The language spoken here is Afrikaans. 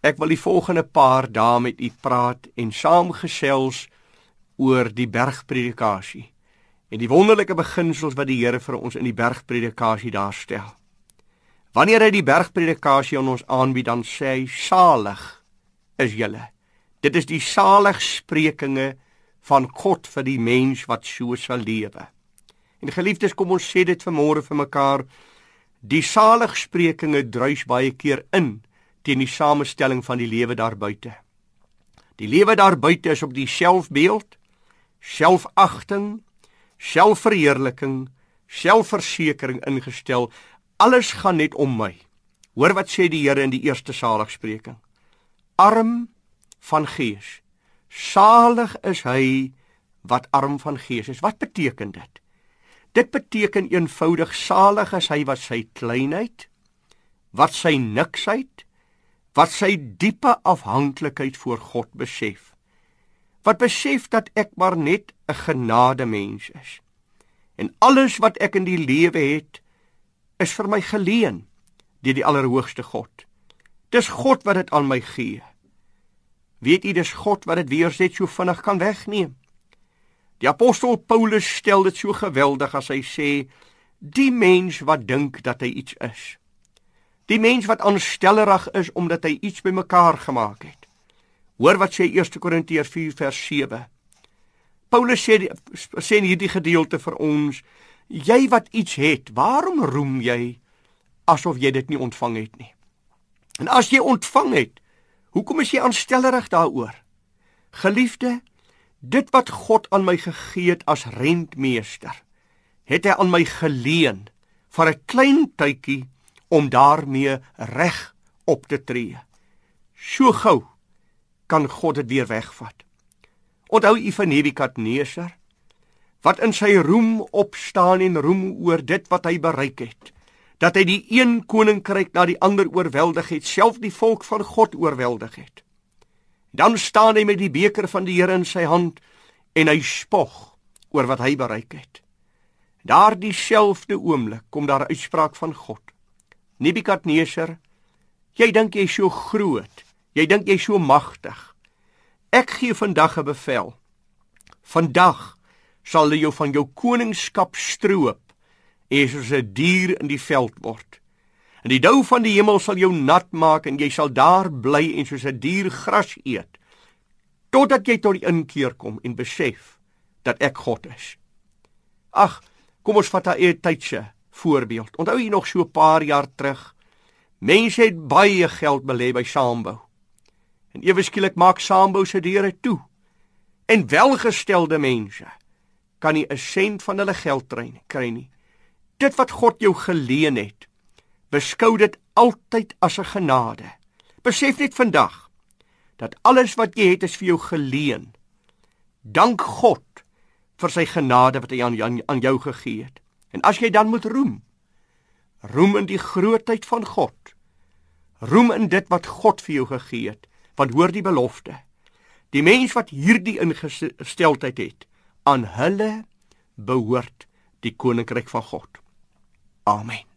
Ek wil die volgende paar dae met u praat en saamgesels oor die bergpredikasie en die wonderlike beginsels wat die Here vir ons in die bergpredikasie daarstel. Wanneer hy die bergpredikasie aan ons aanbied, dan sê hy: "Salig is julle." Dit is die saligsprekinge van God vir die mens wat so sal lewe. En geliefdes, kom ons sê dit vanmôre vir mekaar. Die saligsprekinge druis baie keer in teen die samestelling van die lewe daar buite. Die lewe daar buite is op die selfbeeld, selfagting, selfverheerliking, selfversekering ingestel. Alles gaan net om my. Hoor wat sê die Here in die eerste saligspreking. Arm van gees. Salig is hy wat arm van gees is. Wat beteken dit? Dit beteken eenvoudig salig is hy wat sy kleinheid, wat sy niksheid, wat sy diepe afhanklikheid voor God besef. Wat besef dat ek maar net 'n genade mens is. En alles wat ek in die lewe het, is vir my geleen deur die Allerhoogste God. Dis God wat dit aan my gee. Weet u dis God wat dit weer net so vinnig kan wegneem? Die apostel Paulus stel dit so geweldig as hy sê die mens wat dink dat hy iets is Die mens wat aanstellerig is omdat hy iets bymekaar gemaak het. Hoor wat sê 1 Korintiërs 4 vers 7. Paulus sê sê in hierdie gedeelte vir ons, jy wat iets het, waarom roem jy asof jy dit nie ontvang het nie? En as jy ontvang het, hoekom is jy aanstellerig daaroor? Geliefde, dit wat God aan my gegee het as rentmeester, het hy aan my geleen vir 'n klein tydjie om daarmee reg op te tree. So gou kan God dit weer wegvat. Onthou u van Nebukadneser wat in sy roem opstaan en roem oor dit wat hy bereik het, dat hy die een koninkryk na die ander oorweldig het, self die volk van God oorweldig het. Dan staan hy met die beker van die Here in sy hand en hy spog oor wat hy bereik het. Daardie selfde oomblik kom daar 'n uitspraak van God. Nebukadneser, jy dink jy's so groot. Jy dink jy's so magtig. Ek gee vandag 'n bevel. Vandag sal jy jou van jou koningskap stroop en soos 'n dier in die veld word. En die dou van die hemel sal jou nat maak en jy sal daar bly en soos 'n dier gras eet totdat jy tot die inkeer kom en besef dat ek God is. Ag, kom ons vat 'n tydse voorbeeld. Onthou jy nog so 'n paar jaar terug? Mense het baie geld belê by Sambou. En ewe skielik maak Sambou se deure toe. En welgestelde mense kan nie 'n sent van hulle geld kry nie. Dit wat God jou geleen het, beskou dit altyd as 'n genade. Besef net vandag dat alles wat jy het is vir jou geleen. Dank God vir sy genade wat hy aan aan jou gegee het. En as jy dan moet roem, roem in die grootheid van God. Roem in dit wat God vir jou gegee het, want hoor die belofte. Die mens wat hierdie ingesteldheid het, aan hulle behoort die koninkryk van God. Amen.